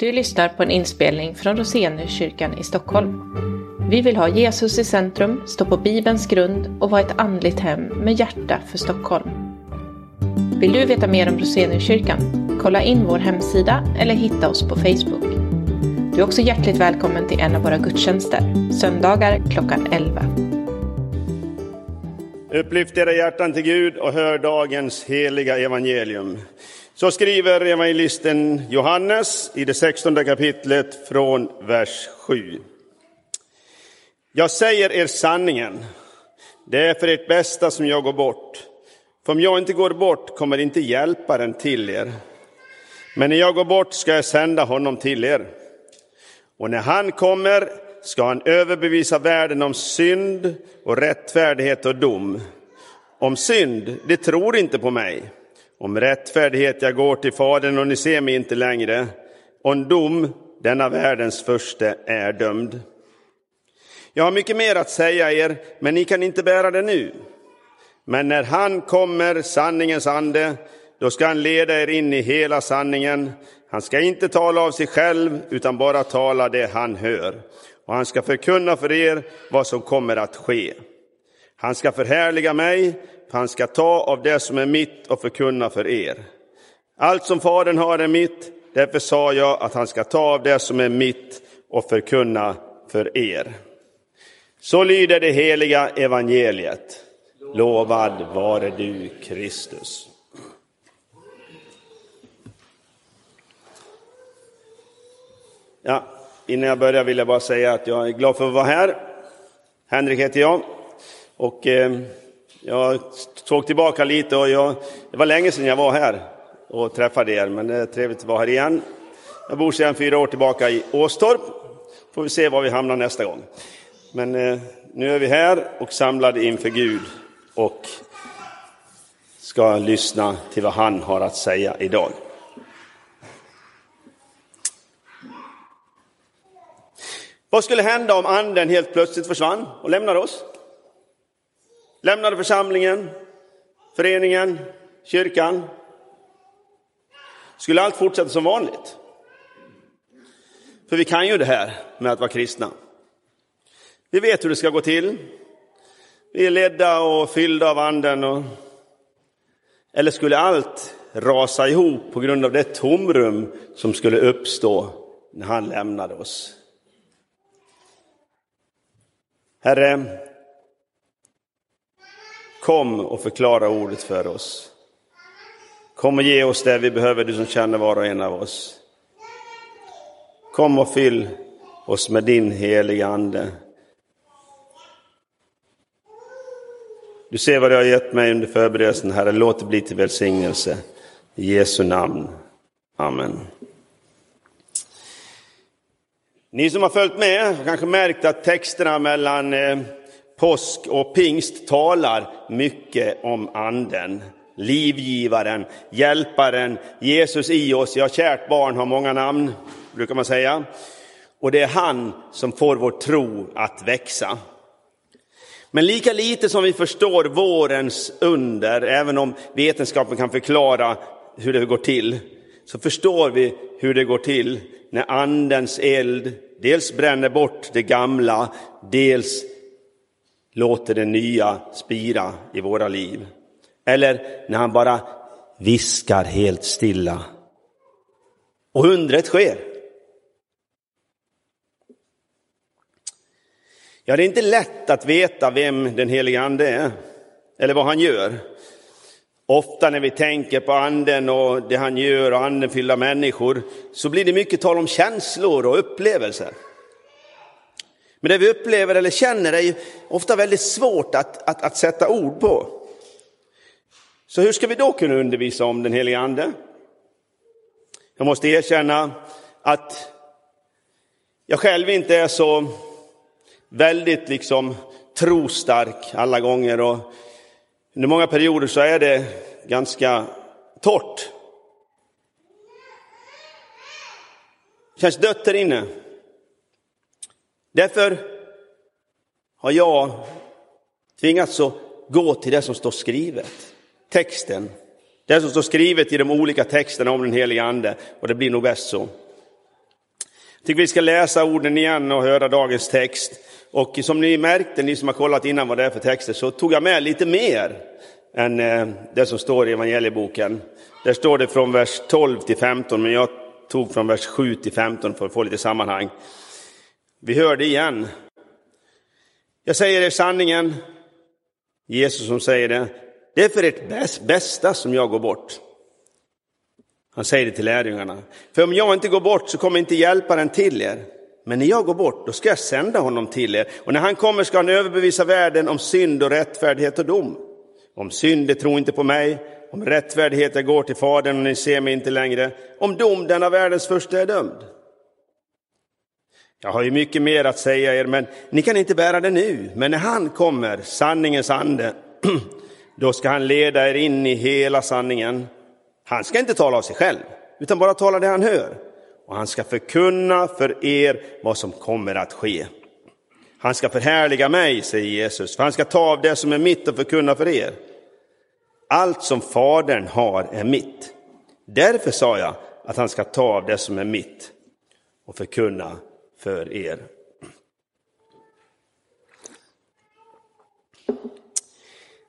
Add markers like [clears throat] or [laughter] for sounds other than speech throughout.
Du lyssnar på en inspelning från Roseniuskyrkan i Stockholm. Vi vill ha Jesus i centrum, stå på Bibelns grund och vara ett andligt hem med hjärta för Stockholm. Vill du veta mer om Roseniuskyrkan? Kolla in vår hemsida eller hitta oss på Facebook. Du är också hjärtligt välkommen till en av våra gudstjänster, söndagar klockan 11. Upplyft era hjärtan till Gud och hör dagens heliga evangelium. Så skriver evangelisten Johannes i det 16 kapitlet från vers 7. Jag säger er sanningen. Det är för ert bästa som jag går bort. För om jag inte går bort kommer inte hjälparen till er. Men när jag går bort ska jag sända honom till er. Och när han kommer ska han överbevisa världen om synd och rättfärdighet och dom. Om synd, det tror inte på mig. Om rättfärdighet, jag går till Fadern och ni ser mig inte längre. Om dom, denna världens första är dömd. Jag har mycket mer att säga er, men ni kan inte bära det nu. Men när han kommer, sanningens ande, då ska han leda er in i hela sanningen. Han ska inte tala av sig själv, utan bara tala det han hör. Och han ska förkunna för er vad som kommer att ske. Han ska förhärliga mig, han ska ta av det som är mitt och förkunna för er. Allt som Fadern har är mitt, därför sa jag att han ska ta av det som är mitt och förkunna för er. Så lyder det heliga evangeliet. Lovad vare du, Kristus. Ja, innan jag börjar vill jag bara säga att jag är glad för att vara här. Henrik heter jag. Och eh, jag såg tillbaka lite och jag, det var länge sedan jag var här och träffade er, men det är trevligt att vara här igen. Jag bor sedan fyra år tillbaka i Åstorp. Får vi se var vi hamnar nästa gång. Men eh, nu är vi här och samlade inför Gud och ska lyssna till vad han har att säga idag. Vad skulle hända om anden helt plötsligt försvann och lämnade oss? Lämnade församlingen, föreningen, kyrkan. Skulle allt fortsätta som vanligt? För vi kan ju det här med att vara kristna. Vi vet hur det ska gå till. Vi är ledda och fyllda av anden. Och... Eller skulle allt rasa ihop på grund av det tomrum som skulle uppstå när han lämnade oss? Herre, kom och förklara ordet för oss. Kom och ge oss det vi behöver, du som känner var och en av oss. Kom och fyll oss med din heliga Ande. Du ser vad du har gett mig under förberedelsen, Herre. Låt det bli till välsignelse. I Jesu namn. Amen. Ni som har följt med har kanske märkt att texterna mellan eh, påsk och pingst talar mycket om anden. Livgivaren, hjälparen, Jesus i oss. Ja, kärt barn har många namn, brukar man säga. Och det är han som får vår tro att växa. Men lika lite som vi förstår vårens under, även om vetenskapen kan förklara hur det går till, så förstår vi hur det går till när andens eld dels bränner bort det gamla, dels låter det nya spira i våra liv. Eller när han bara viskar helt stilla. Och undret sker. Ja, det är inte lätt att veta vem den helige ande är, eller vad han gör. Ofta när vi tänker på anden och det han gör och andefyllda människor, så blir det mycket tal om känslor och upplevelser. Men det vi upplever eller känner är ju ofta väldigt svårt att, att, att sätta ord på. Så hur ska vi då kunna undervisa om den helige ande? Jag måste erkänna att jag själv inte är så väldigt liksom trostark alla gånger och under många perioder så är det ganska torrt. Det känns dött där inne. Därför har jag tvingats att gå till det som står skrivet, texten. Det som står skrivet i de olika texterna om den heliga ande och det blir nog bäst så. Jag tycker vi ska läsa orden igen och höra dagens text. Och som ni märkte, ni som har kollat innan vad det är för texter, så tog jag med lite mer än eh, det som står i evangelieboken. Där står det från vers 12 till 15, men jag tog från vers 7 till 15 för att få lite sammanhang. Vi hör det igen. Jag säger er sanningen, Jesus som säger det, det är för ert bästa som jag går bort. Han säger det till lärjungarna. För om jag inte går bort så kommer inte hjälparen till er. Men när jag går bort, då ska jag sända honom till er. Och när han kommer ska han överbevisa världen om synd och rättfärdighet och dom. Om synd, det tror inte på mig. Om rättfärdighet, jag går till Fadern och ni ser mig inte längre. Om dom, denna världens första är dömd. Jag har ju mycket mer att säga er, men ni kan inte bära det nu. Men när han kommer, sanningens ande, [clears throat] då ska han leda er in i hela sanningen. Han ska inte tala av sig själv, utan bara tala det han hör. Och han ska förkunna för er vad som kommer att ske. Han ska förhärliga mig, säger Jesus, för han ska ta av det som är mitt och förkunna för er. Allt som Fadern har är mitt. Därför sa jag att han ska ta av det som är mitt och förkunna för er.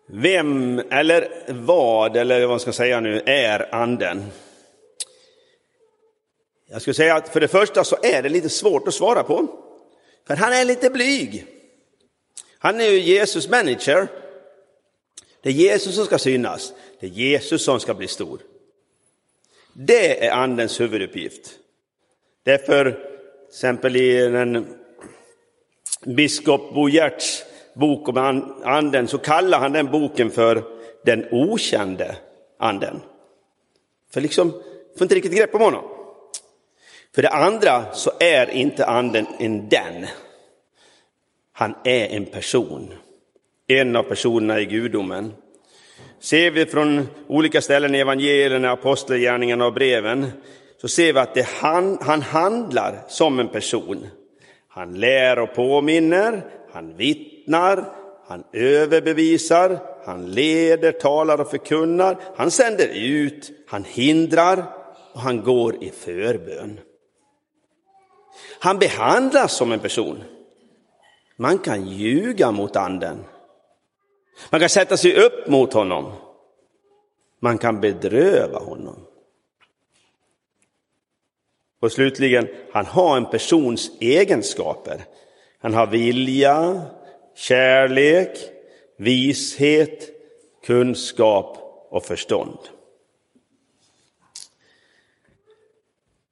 Vem eller vad, eller vad man ska säga nu, är anden? Jag skulle säga att för det första så är det lite svårt att svara på. För han är lite blyg. Han är ju Jesus manager. Det är Jesus som ska synas. Det är Jesus som ska bli stor. Det är andens huvuduppgift. Därför, exempel i den biskop Bo Giertz bok om anden så kallar han den boken för den okände anden. För liksom, får inte riktigt grepp om honom. För det andra så är inte anden en den. Han är en person. En av personerna i gudomen. Ser vi från olika ställen i evangelierna, apostelgärningarna och breven så ser vi att det han, han handlar som en person. Han lär och påminner, han vittnar, han överbevisar, han leder, talar och förkunnar, han sänder ut, han hindrar och han går i förbön. Han behandlas som en person. Man kan ljuga mot anden. Man kan sätta sig upp mot honom. Man kan bedröva honom. Och slutligen, han har en persons egenskaper. Han har vilja, kärlek, vishet, kunskap och förstånd.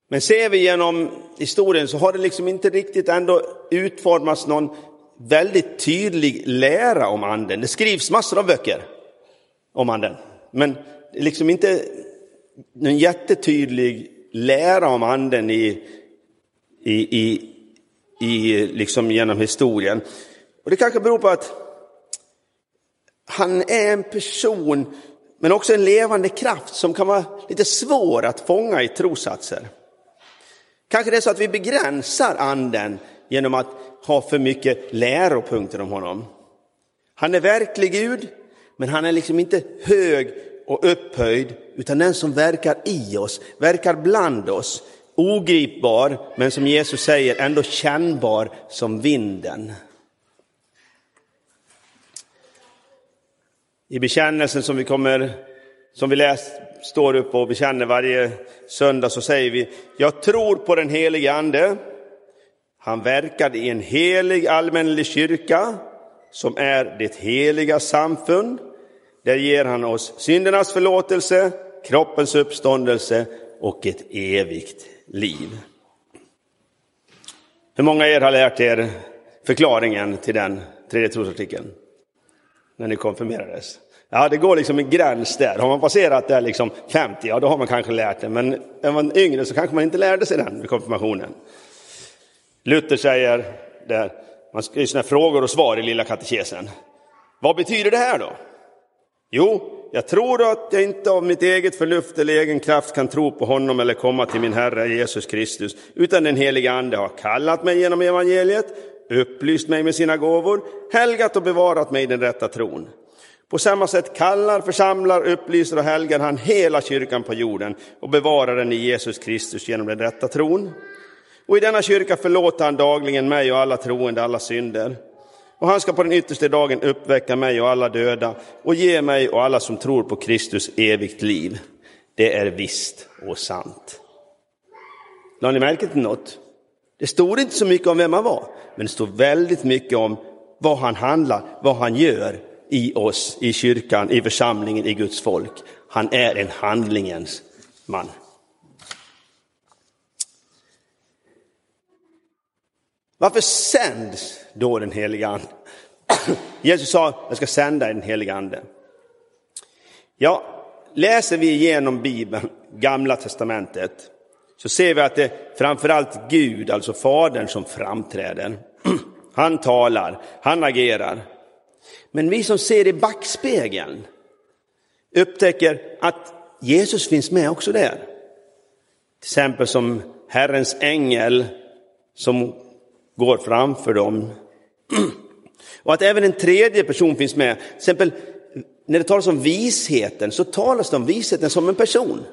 Men ser vi genom historien så har det liksom inte riktigt ändå utformats någon väldigt tydlig lära om anden. Det skrivs massor av böcker om anden, men liksom inte någon jättetydlig lära om anden i, i, i, i liksom genom historien. Och det kanske beror på att han är en person, men också en levande kraft som kan vara lite svår att fånga i trosatser. Kanske det är så att vi begränsar anden genom att ha för mycket läropunkter om honom. Han är verklig Gud, men han är liksom inte hög och upphöjd, utan den som verkar i oss, verkar bland oss, ogripbar, men som Jesus säger, ändå kännbar som vinden. I bekännelsen som vi kommer, som vi läst, står upp och bekänner varje söndag så säger vi, jag tror på den helige ande. Han verkade i en helig allmännelig kyrka som är det heliga samfund. Där ger han oss syndernas förlåtelse, kroppens uppståndelse och ett evigt liv. Hur många av er har lärt er förklaringen till den tredje trosartikeln? När ni konfirmerades? Ja, det går liksom en gräns där. Har man passerat där liksom 50, ja då har man kanske lärt det. Men är man yngre så kanske man inte lärde sig den vid konfirmationen. Luther säger där, man ska ju frågor och svar i lilla katekesen. Vad betyder det här då? Jo, jag tror att jag inte av mitt eget förnuft eller egen kraft kan tro på honom eller komma till min Herre Jesus Kristus, utan den helige Ande har kallat mig genom evangeliet, upplyst mig med sina gåvor, helgat och bevarat mig i den rätta tron. På samma sätt kallar, församlar, upplyser och helgar han hela kyrkan på jorden och bevarar den i Jesus Kristus genom den rätta tron. Och i denna kyrka förlåter han dagligen mig och alla troende alla synder. Och han ska på den yttersta dagen uppväcka mig och alla döda och ge mig och alla som tror på Kristus evigt liv. Det är visst och sant. Lade ni märke till något? Det stod inte så mycket om vem han var, men det stod väldigt mycket om vad han handlar, vad han gör i oss, i kyrkan, i församlingen, i Guds folk. Han är en handlingens man. Varför sänds då den heliga ande? [clears throat] Jesus sa, jag ska sända den heliga ande. Ja, läser vi igenom Bibeln, Gamla Testamentet, så ser vi att det är framförallt Gud, alltså Fadern, som framträder. [clears throat] Han talar, han agerar. Men vi som ser i backspegeln upptäcker att Jesus finns med också där. Till exempel som Herrens ängel som går framför dem. [clears throat] Och att även en tredje person finns med. Till exempel när det talas om visheten så talas det om visheten som en person.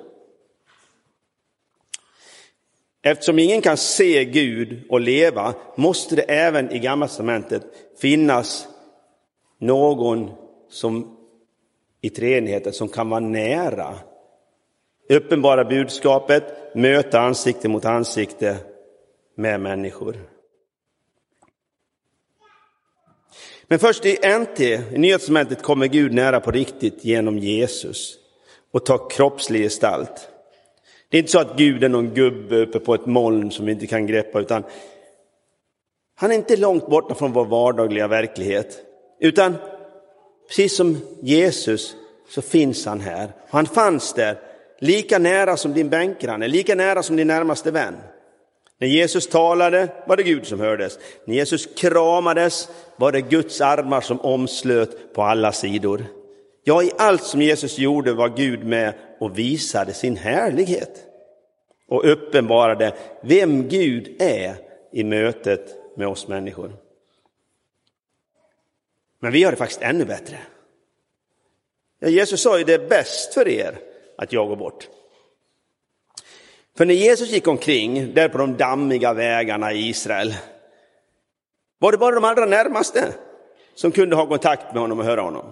Eftersom ingen kan se Gud och leva måste det även i Gamla testamentet finnas någon som i treenigheten som kan vara nära. Uppenbara budskapet, möta ansikte mot ansikte med människor. Men först i NT, i Nya kommer Gud nära på riktigt genom Jesus och tar kroppslig gestalt. Det är inte så att Gud är någon gubbe uppe på ett moln som vi inte kan greppa, utan han är inte långt borta från vår vardagliga verklighet. Utan precis som Jesus så finns han här. Han fanns där, lika nära som din bänkgranne, lika nära som din närmaste vän. När Jesus talade var det Gud som hördes. När Jesus kramades var det Guds armar som omslöt på alla sidor. Ja, i allt som Jesus gjorde var Gud med och visade sin härlighet och uppenbarade vem Gud är i mötet med oss människor. Men vi har det faktiskt ännu bättre. Ja, Jesus sa ju det är bäst för er att jag går bort. För när Jesus gick omkring där på de dammiga vägarna i Israel var det bara de allra närmaste som kunde ha kontakt med honom och höra honom.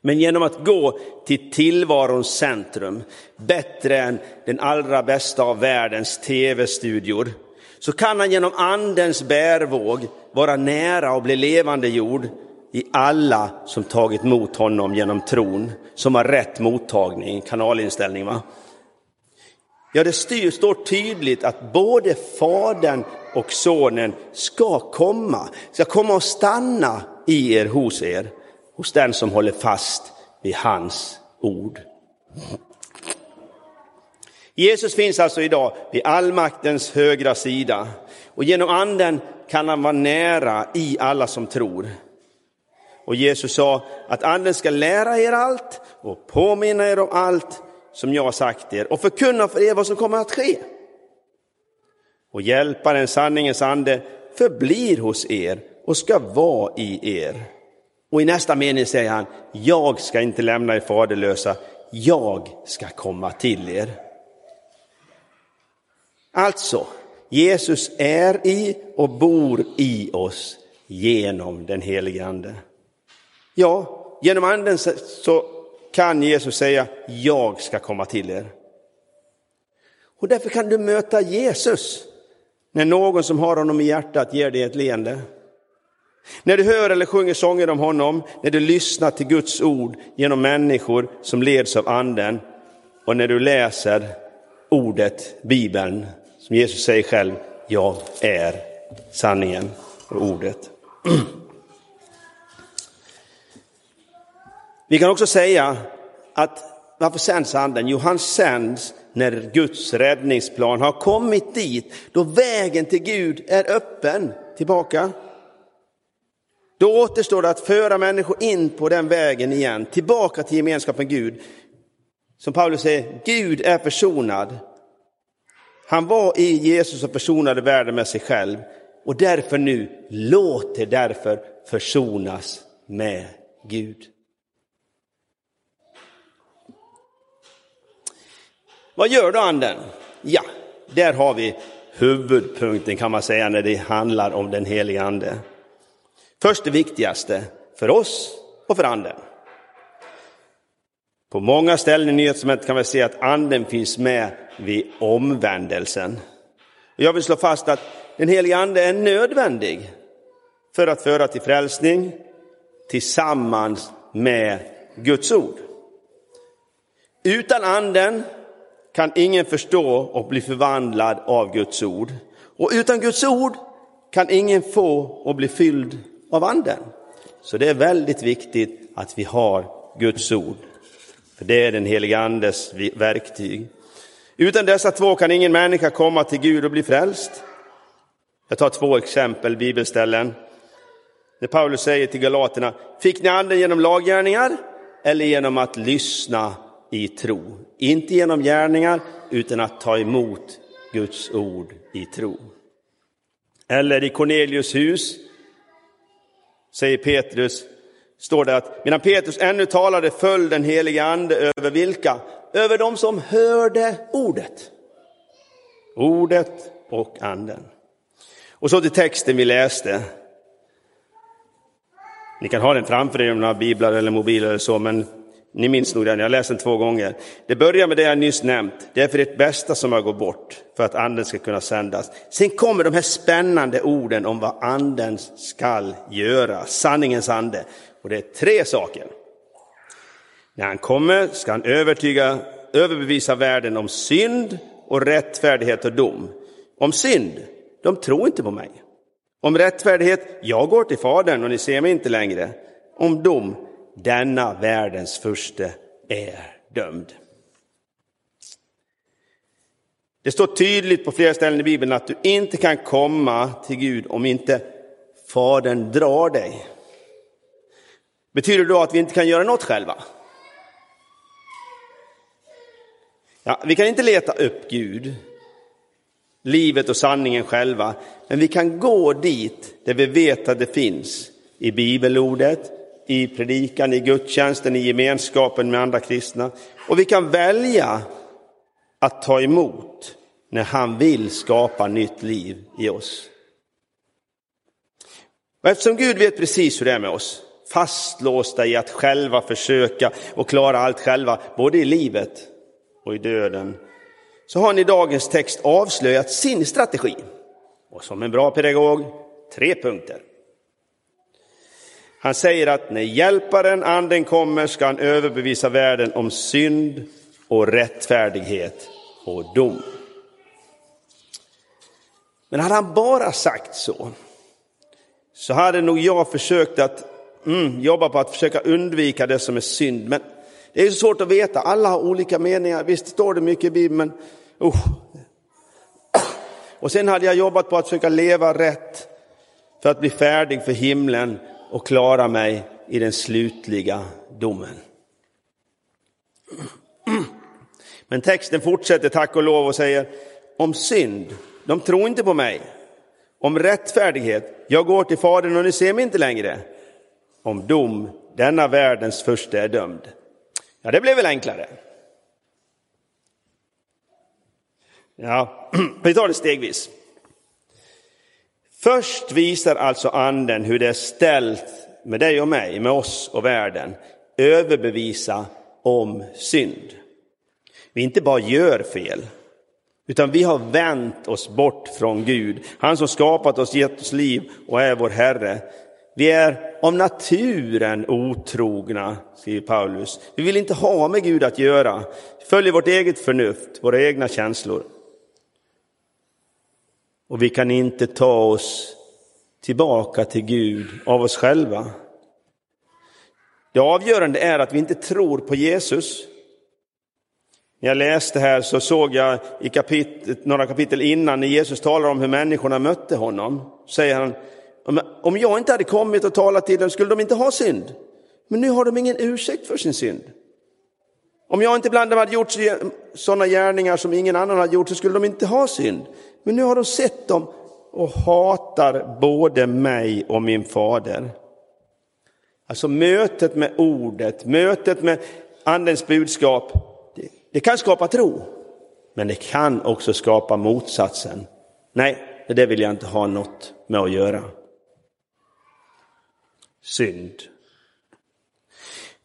Men genom att gå till tillvarons centrum, bättre än den allra bästa av världens tv-studior, så kan han genom andens bärvåg vara nära och bli levande jord i alla som tagit emot honom genom tron, som har rätt mottagning, kanalinställning. Va? Ja, det styr, står tydligt att både Fadern och Sonen ska komma, ska komma och stanna i er, hos er, hos den som håller fast vid hans ord. Jesus finns alltså idag vid allmaktens högra sida och genom anden kan han vara nära i alla som tror. Och Jesus sa att anden ska lära er allt och påminna er om allt som jag har sagt er och förkunna för er vad som kommer att ske. Och hjälparen, sanningens ande, förblir hos er och ska vara i er. Och i nästa mening säger han, jag ska inte lämna er faderlösa, jag ska komma till er. Alltså, Jesus är i och bor i oss genom den helige Ande. Ja, genom anden så kan Jesus säga, jag ska komma till er. Och därför kan du möta Jesus när någon som har honom i hjärtat ger dig ett leende. När du hör eller sjunger sånger om honom, när du lyssnar till Guds ord genom människor som leds av anden och när du läser ordet, Bibeln, som Jesus säger själv, jag är sanningen och ordet. [clears throat] Vi kan också säga att varför sänds anden? Jo, han sänds när Guds räddningsplan har kommit dit, då vägen till Gud är öppen tillbaka. Då återstår det att föra människor in på den vägen igen, tillbaka till gemenskapen Gud. Som Paulus säger, Gud är försonad. Han var i Jesus och försonade världen med sig själv. Och därför nu, låt er därför försonas med Gud. Vad gör då anden? Ja, Där har vi huvudpunkten kan man säga när det handlar om den heliga ande. Först det viktigaste för oss och för anden. På många ställen i Nyhetsmötet kan vi se att anden finns med vid omvändelsen. Jag vill slå fast att den heliga ande är nödvändig för att föra till frälsning tillsammans med Guds ord. Utan anden kan ingen förstå och bli förvandlad av Guds ord. Och utan Guds ord kan ingen få och bli fylld av anden. Så det är väldigt viktigt att vi har Guds ord. För det är den heliga andes verktyg. Utan dessa två kan ingen människa komma till Gud och bli frälst. Jag tar två exempel, bibelställen. När Paulus säger till galaterna, fick ni anden genom laggärningar eller genom att lyssna i tro? Inte genom gärningar, utan att ta emot Guds ord i tro. Eller i Cornelius hus, säger Petrus, står det att medan Petrus ännu talade föll den helige ande över vilka? Över dem som hörde ordet. Ordet och anden. Och så till texten vi läste. Ni kan ha den framför er om ni har biblar eller mobiler eller så, men ni minns nog den, jag har läst den två gånger. Det börjar med det jag nyss nämnt. Det är för ert bästa som jag går bort, för att anden ska kunna sändas. Sen kommer de här spännande orden om vad anden skall göra, sanningens ande. Och det är tre saker. När han kommer ska han övertyga, överbevisa världen om synd och rättfärdighet och dom. Om synd, de tror inte på mig. Om rättfärdighet, jag går till Fadern och ni ser mig inte längre. Om dom, denna världens furste är dömd. Det står tydligt på flera ställen i Bibeln att du inte kan komma till Gud om inte Fadern drar dig. Betyder det då att vi inte kan göra något själva? Ja, vi kan inte leta upp Gud, livet och sanningen själva, men vi kan gå dit där vi vet att det finns. I bibelordet, i predikan, i gudstjänsten, i gemenskapen med andra kristna. Och vi kan välja att ta emot när han vill skapa nytt liv i oss. Och eftersom Gud vet precis hur det är med oss, fastlåsta i att själva försöka och klara allt själva, både i livet och i döden, så har han i dagens text avslöjat sin strategi. Och som en bra pedagog, tre punkter. Han säger att när hjälparen, anden, kommer ska han överbevisa världen om synd och rättfärdighet och dom. Men hade han bara sagt så, så hade nog jag försökt att mm, jobba på att försöka undvika det som är synd. Men det är så svårt att veta, alla har olika meningar. Visst står det mycket i Bibeln, men uh. Och sen hade jag jobbat på att försöka leva rätt för att bli färdig för himlen och klara mig i den slutliga domen. Men texten fortsätter tack och lov och säger om synd, de tror inte på mig. Om rättfärdighet, jag går till Fadern och ni ser mig inte längre. Om dom, denna världens första är dömd. Ja, det blev väl enklare. Ja, [clears throat] vi tar det stegvis. Först visar alltså anden hur det är ställt med dig och mig, med oss och världen. Överbevisa om synd. Vi inte bara gör fel, utan vi har vänt oss bort från Gud. Han som skapat oss, gett oss liv och är vår Herre. Vi är av naturen otrogna, skriver Paulus. Vi vill inte ha med Gud att göra. Vi följer vårt eget förnuft, våra egna känslor. Och vi kan inte ta oss tillbaka till Gud av oss själva. Det avgörande är att vi inte tror på Jesus. När jag läste här så såg jag i kapitel, några kapitel innan när Jesus talar om hur människorna mötte honom. Säger han, om jag inte hade kommit och talat till dem skulle de inte ha synd. Men nu har de ingen ursäkt för sin synd. Om jag inte bland dem hade gjort sådana gärningar som ingen annan hade gjort så skulle de inte ha synd. Men nu har de sett dem och hatar både mig och min fader. Alltså mötet med ordet, mötet med andens budskap, det, det kan skapa tro. Men det kan också skapa motsatsen. Nej, det vill jag inte ha något med att göra. Synd.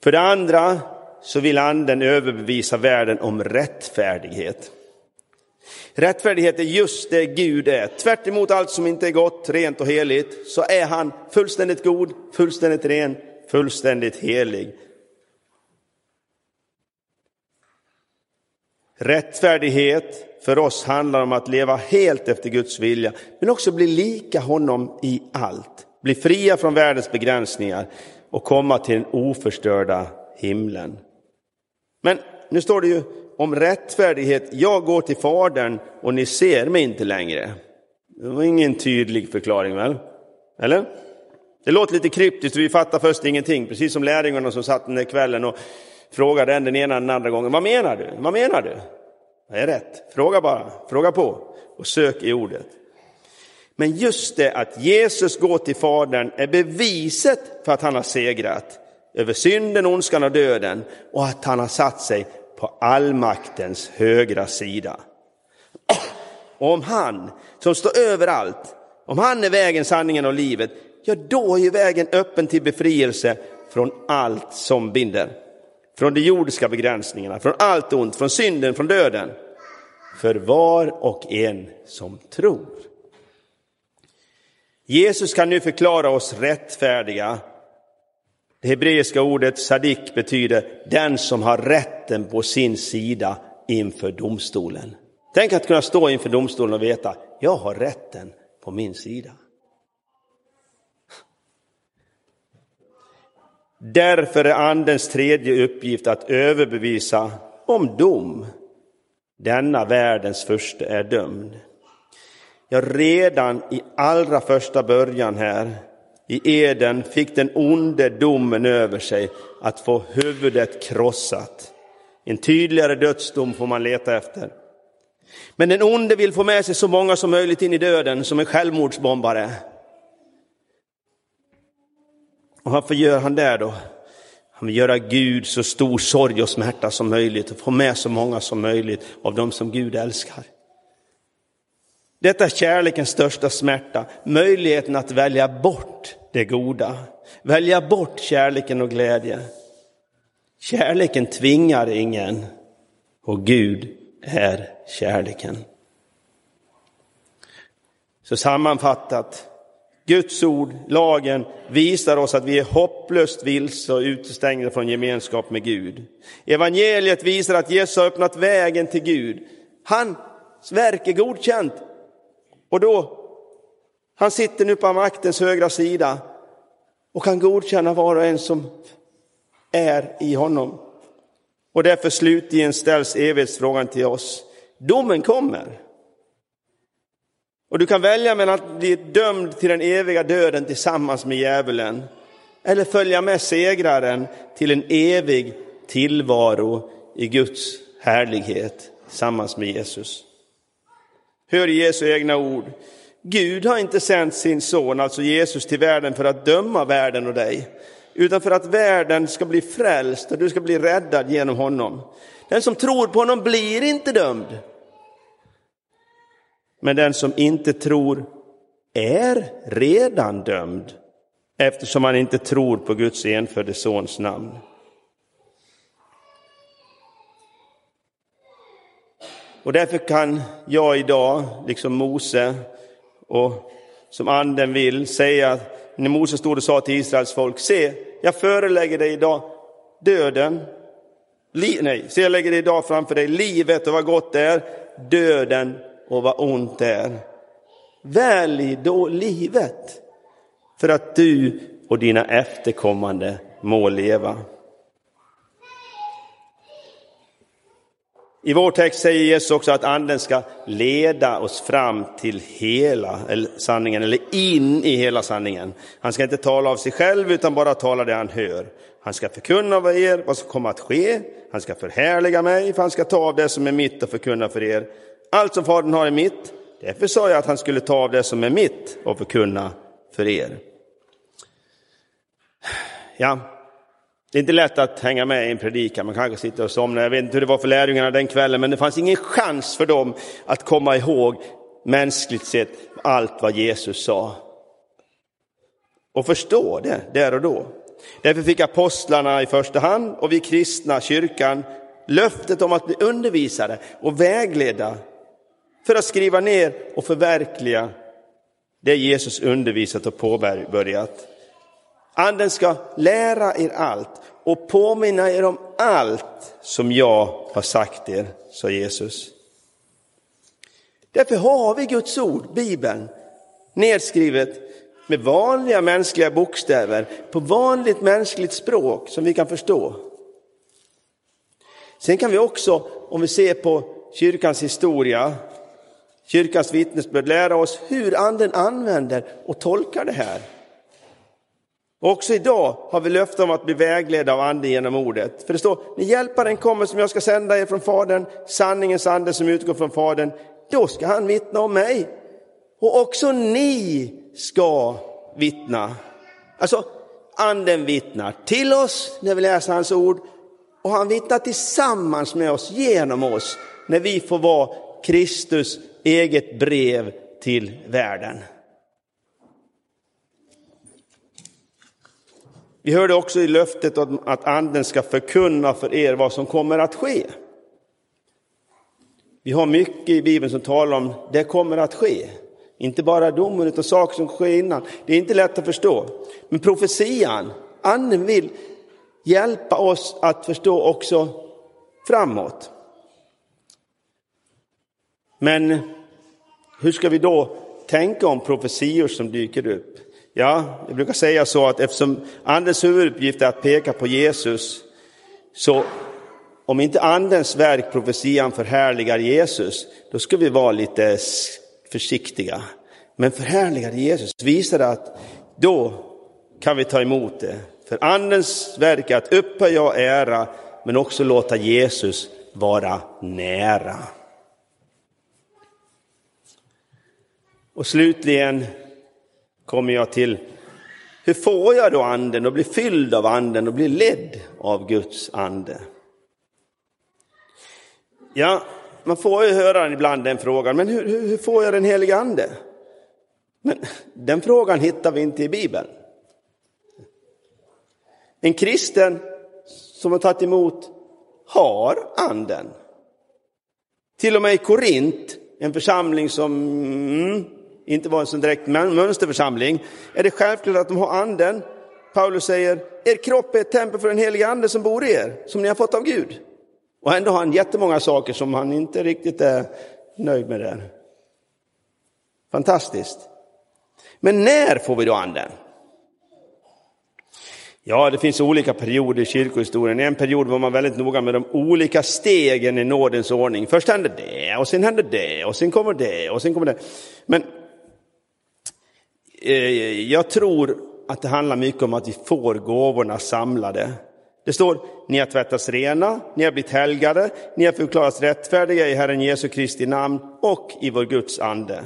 För det andra så vill anden överbevisa världen om rättfärdighet. Rättfärdighet är just det Gud är. Tvärt emot allt som inte är gott, rent och heligt, så är han fullständigt god, fullständigt ren, fullständigt helig. Rättfärdighet för oss handlar om att leva helt efter Guds vilja, men också bli lika honom i allt. Bli fria från världens begränsningar och komma till den oförstörda himlen. Men nu står det ju om rättfärdighet. Jag går till Fadern och ni ser mig inte längre. Det var ingen tydlig förklaring väl? Eller? Det låter lite kryptiskt, vi fattar först ingenting. Precis som lärjungarna som satt den där kvällen och frågade en den ena den andra gången. Vad menar du? Vad menar du? Det är rätt. Fråga bara, fråga på och sök i ordet. Men just det att Jesus går till Fadern är beviset för att han har segrat över synden, ondskan och döden och att han har satt sig på allmaktens högra sida. Och om han, som står över allt, om han är vägen, sanningen och livet, ja då är ju vägen öppen till befrielse från allt som binder. Från de jordiska begränsningarna, från allt ont, från synden, från döden. För var och en som tror. Jesus kan nu förklara oss rättfärdiga det hebreiska ordet sadik betyder den som har rätten på sin sida inför domstolen. Tänk att kunna stå inför domstolen och veta, jag har rätten på min sida. Därför är andens tredje uppgift att överbevisa om dom. Denna världens första är dömd. Ja, redan i allra första början här i Eden fick den onde domen över sig att få huvudet krossat. En tydligare dödsdom får man leta efter. Men den onde vill få med sig så många som möjligt in i döden som en självmordsbombare. Och varför gör han det då? Han vill göra Gud så stor sorg och smärta som möjligt och få med så många som möjligt av dem som Gud älskar. Detta är kärlekens största smärta, möjligheten att välja bort det goda, välja bort kärleken och glädjen. Kärleken tvingar ingen och Gud är kärleken. Så sammanfattat, Guds ord, lagen, visar oss att vi är hopplöst vilse och utestängda från gemenskap med Gud. Evangeliet visar att Jesus har öppnat vägen till Gud. Hans verk är godkänt. Och då, han sitter nu på maktens högra sida och kan godkänna var och en som är i honom. Och därför slutligen ställs evighetsfrågan till oss. Domen kommer. Och du kan välja mellan att bli dömd till den eviga döden tillsammans med djävulen eller följa med segraren till en evig tillvaro i Guds härlighet tillsammans med Jesus. Hör Jesu egna ord. Gud har inte sänt sin son, alltså Jesus, till världen för att döma världen och dig, utan för att världen ska bli frälst och du ska bli räddad genom honom. Den som tror på honom blir inte dömd. Men den som inte tror är redan dömd eftersom han inte tror på Guds enfödde sons namn. Och därför kan jag idag, liksom Mose och som anden vill, säga när Mose stod och sa till Israels folk, se, jag förelägger dig idag döden, li, nej, se jag lägger dig idag framför dig livet och vad gott det är, döden och vad ont det är. Välj då livet för att du och dina efterkommande må leva. I vår text säger Jesus också att anden ska leda oss fram till hela sanningen, eller in i hela sanningen. Han ska inte tala av sig själv utan bara tala det han hör. Han ska förkunna för er vad som kommer att ske. Han ska förhärliga mig, för han ska ta av det som är mitt och förkunna för er. Allt som Fadern har är mitt. Därför sa jag att han skulle ta av det som är mitt och förkunna för er. Ja, det är inte lätt att hänga med i en predikan, man kanske sitter och somnar. Jag vet inte hur det var för lärjungarna den kvällen, men det fanns ingen chans för dem att komma ihåg mänskligt sett allt vad Jesus sa. Och förstå det där och då. Därför fick apostlarna i första hand och vi kristna, kyrkan, löftet om att bli undervisade och vägledda för att skriva ner och förverkliga det Jesus undervisat och påbörjat. Anden ska lära er allt och påminna er om allt som jag har sagt er, sa Jesus. Därför har vi Guds ord, Bibeln, nedskrivet med vanliga mänskliga bokstäver på vanligt mänskligt språk som vi kan förstå. Sen kan vi också, om vi ser på kyrkans historia, kyrkans vittnesbörd, lära oss hur anden använder och tolkar det här. Och också idag har vi löfte om att bli vägledda av anden genom ordet. För det står, när hjälparen kommer som jag ska sända er från Fadern, sanningens ande som utgår från Fadern, då ska han vittna om mig. Och också ni ska vittna. Alltså, anden vittnar till oss när vi läser hans ord och han vittnar tillsammans med oss, genom oss, när vi får vara Kristus eget brev till världen. Vi hörde också i löftet att anden ska förkunna för er vad som kommer att ske. Vi har mycket i Bibeln som talar om det kommer att ske. Inte bara domen utan saker som sker innan. Det är inte lätt att förstå. Men profetian, anden vill hjälpa oss att förstå också framåt. Men hur ska vi då tänka om profetior som dyker upp? Ja, jag brukar säga så att eftersom andens huvuduppgift är att peka på Jesus, så om inte andens verk, profetian, förhärligar Jesus, då ska vi vara lite försiktiga. Men förhärligar Jesus visar att då kan vi ta emot det. För andens verk är att upphöja och ära, men också låta Jesus vara nära. Och slutligen kommer jag till hur får jag då anden och blir fylld av anden och blir ledd av Guds ande? Ja, man får ju höra ibland den frågan, men hur, hur, hur får jag den heliga ande? Men den frågan hittar vi inte i Bibeln. En kristen som har tagit emot har anden. Till och med i Korint, en församling som mm, inte var en sån direkt mönsterförsamling, är det självklart att de har anden. Paulus säger, er kropp är ett tempel för den helige ande som bor i er, som ni har fått av Gud. Och ändå har han jättemånga saker som han inte riktigt är nöjd med där. Fantastiskt. Men när får vi då anden? Ja, det finns olika perioder i kyrkohistorien. En period var man väldigt noga med de olika stegen i nådens ordning. Först händer det, och sen händer det, och sen kommer det, och sen kommer det. Men Eh, jag tror att det handlar mycket om att vi får gåvorna samlade. Det står, ni har tvättats rena, ni har blivit helgade, ni har förklarats rättfärdiga i Herren Jesu Kristi namn och i vår Guds ande.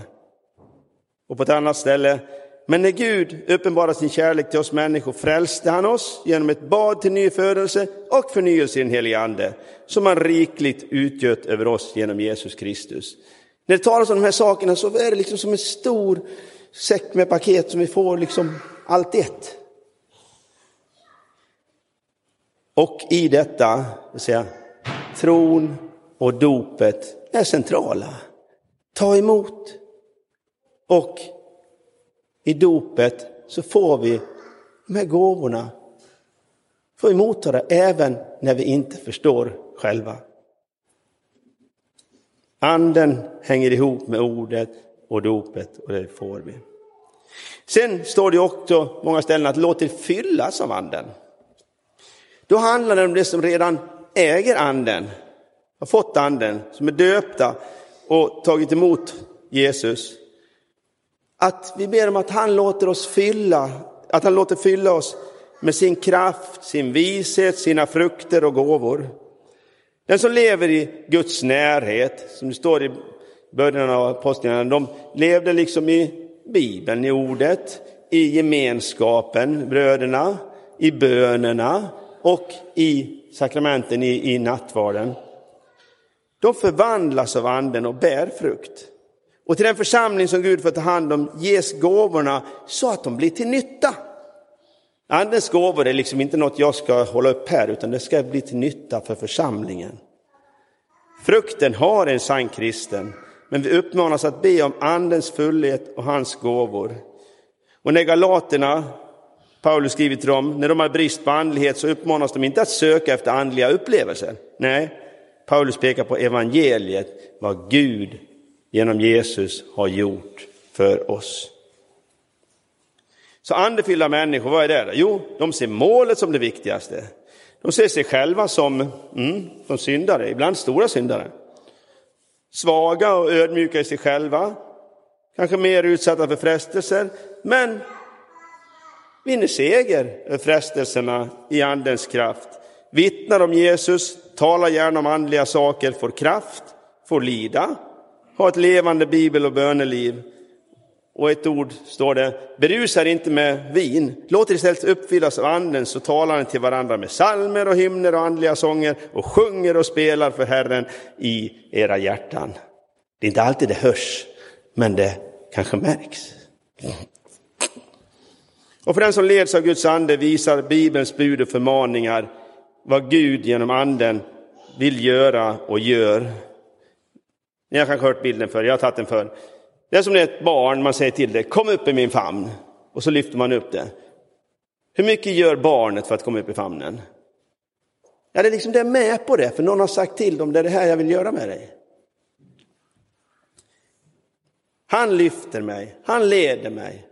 Och på ett annat ställe, men när Gud uppenbarade sin kärlek till oss människor frälste han oss genom ett bad till ny födelse och förnyelse i den helige Ande, som han rikligt utgöt över oss genom Jesus Kristus. När det talas om de här sakerna så är det liksom som en stor säck med paket som vi får liksom allt ett. Och i detta, vill säga, tron och dopet är centrala. Ta emot. Och i dopet så får vi de här gåvorna. Får vi motta det även när vi inte förstår själva. Anden hänger ihop med ordet och dopet och det får vi. Sen står det också många ställen att låt er fyllas av anden. Då handlar det om det som redan äger anden, har fått anden, som är döpta och tagit emot Jesus. Att vi ber om att han låter oss fylla, att han låter fylla oss med sin kraft, sin vishet, sina frukter och gåvor. Den som lever i Guds närhet, som det står i början av apostlagärningarna, de levde liksom i Bibeln, i ordet, i gemenskapen, bröderna, i bönerna, och i sakramenten i, i nattvarden, de förvandlas av anden och bär frukt. Och till den församling som Gud får ta hand om ges gåvorna så att de blir till nytta. Andens gåvor är liksom inte något jag ska hålla upp här, utan det ska bli till nytta för församlingen. Frukten har en sann kristen, men vi uppmanas att be om andens fullhet och hans gåvor. Och när galaterna, Paulus skriver till dem, när de har brist på andlighet så uppmanas de inte att söka efter andliga upplevelser. Nej, Paulus pekar på evangeliet, vad Gud genom Jesus har gjort för oss. Så andefyllda människor, vad är det? Jo, de ser målet som det viktigaste. De ser sig själva som, mm, som syndare, ibland stora syndare. Svaga och ödmjuka i sig själva, kanske mer utsatta för frestelser, men vinner seger över frestelserna i andens kraft. Vittnar om Jesus, talar gärna om andliga saker, får kraft, får lida, har ett levande bibel och böneliv. Och ett ord står det, berusar inte med vin, låt er istället uppfyllas av anden så talar ni till varandra med salmer och hymner och andliga sånger och sjunger och spelar för Herren i era hjärtan. Det är inte alltid det hörs, men det kanske märks. Och för den som leds av Guds ande visar Bibelns bud och förmaningar vad Gud genom anden vill göra och gör. Ni har kanske hört bilden för, jag har tagit den för. Det är som när ett barn, man säger till det, kom upp i min famn. Och så lyfter man upp det. Hur mycket gör barnet för att komma upp i famnen? Ja, det är liksom det är med på det, för någon har sagt till dem, det är det här jag vill göra med dig. Han lyfter mig, han leder mig.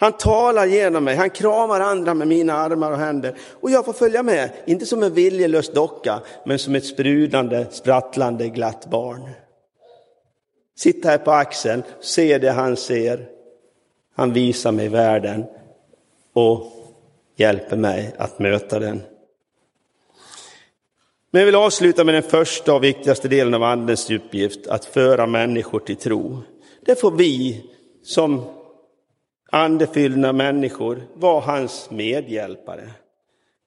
Han talar genom mig, han kramar andra med mina armar och händer. Och jag får följa med, inte som en viljelös docka, men som ett sprudlande, sprattlande, glatt barn. Sitta här på axeln, se det han ser. Han visar mig världen och hjälper mig att möta den. Men jag vill avsluta med den första och viktigaste delen av andens uppgift, att föra människor till tro. Det får vi som andefyllda människor vara hans medhjälpare.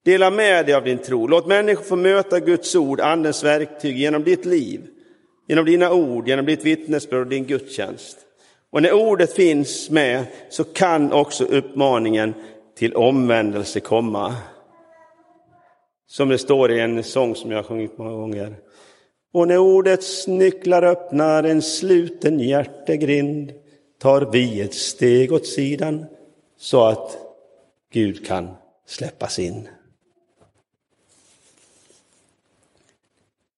Dela med dig av din tro. Låt människor få möta Guds ord, andens verktyg, genom ditt liv. Genom dina ord, genom ditt vittnesbörd och din gudstjänst. Och när ordet finns med så kan också uppmaningen till omvändelse komma. Som det står i en sång som jag har sjungit många gånger. Och när ordets nycklar öppnar en sluten hjärtegrind tar vi ett steg åt sidan så att Gud kan släppas in.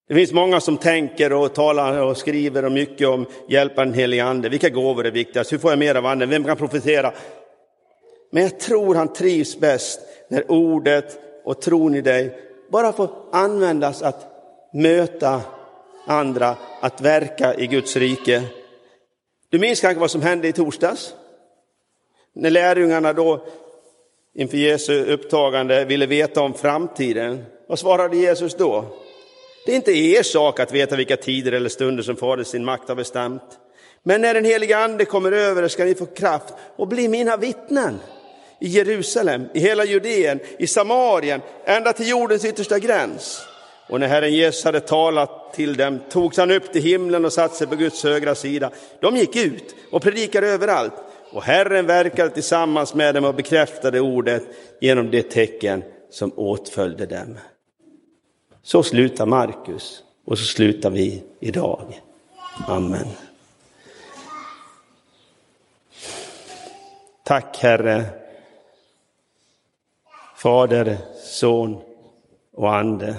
Det finns många som tänker och talar och skriver mycket om hjälpa den helige ande. Vilka gåvor är viktigast? Hur får jag mer av anden? Vem kan profetera? Men jag tror han trivs bäst när ordet och tron i dig bara får användas att möta andra, att verka i Guds rike. Du minns kanske vad som hände i torsdags? När lärjungarna då inför Jesu upptagande ville veta om framtiden. Vad svarade Jesus då? Det är inte er sak att veta vilka tider eller stunder som Fader sin makt har bestämt. Men när den heliga ande kommer över ska ni få kraft och bli mina vittnen i Jerusalem, i hela Judeen, i Samarien, ända till jordens yttersta gräns. Och när Herren Jesus hade talat till dem togs han upp till himlen och satte sig på Guds högra sida. De gick ut och predikade överallt. Och Herren verkade tillsammans med dem och bekräftade ordet genom det tecken som åtföljde dem. Så slutar Markus och så slutar vi idag. Amen. Tack Herre, Fader, Son och Ande.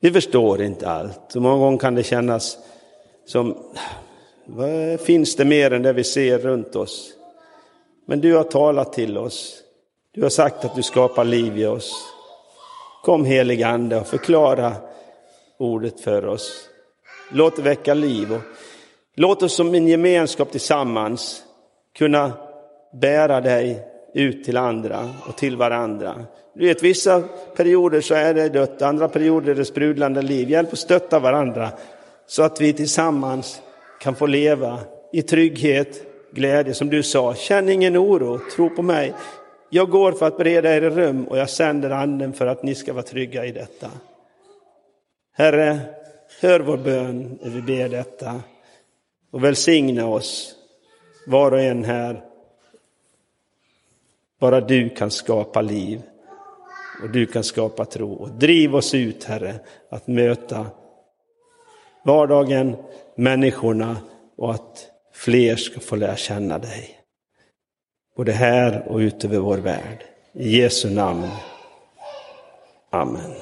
Vi förstår inte allt. Och många gånger kan det kännas som, vad finns det mer än det vi ser runt oss? Men du har talat till oss. Du har sagt att du skapar liv i oss. Kom helig Ande och förklara ordet för oss. Låt det väcka liv. Och låt oss som en gemenskap tillsammans kunna bära dig ut till andra och till varandra. Du vet, vissa perioder så är det dött, andra perioder är det sprudlande liv. Hjälp och stötta varandra så att vi tillsammans kan få leva i trygghet, glädje, som du sa. Känn ingen oro, tro på mig jag går för att bereda er rum och jag sänder anden för att ni ska vara trygga i detta. Herre, hör vår bön när vi ber detta och välsigna oss, var och en här. Bara du kan skapa liv och du kan skapa tro. Och driv oss ut, Herre, att möta vardagen, människorna och att fler ska få lära känna dig. Både här och ute över vår värld. I Jesu namn. Amen.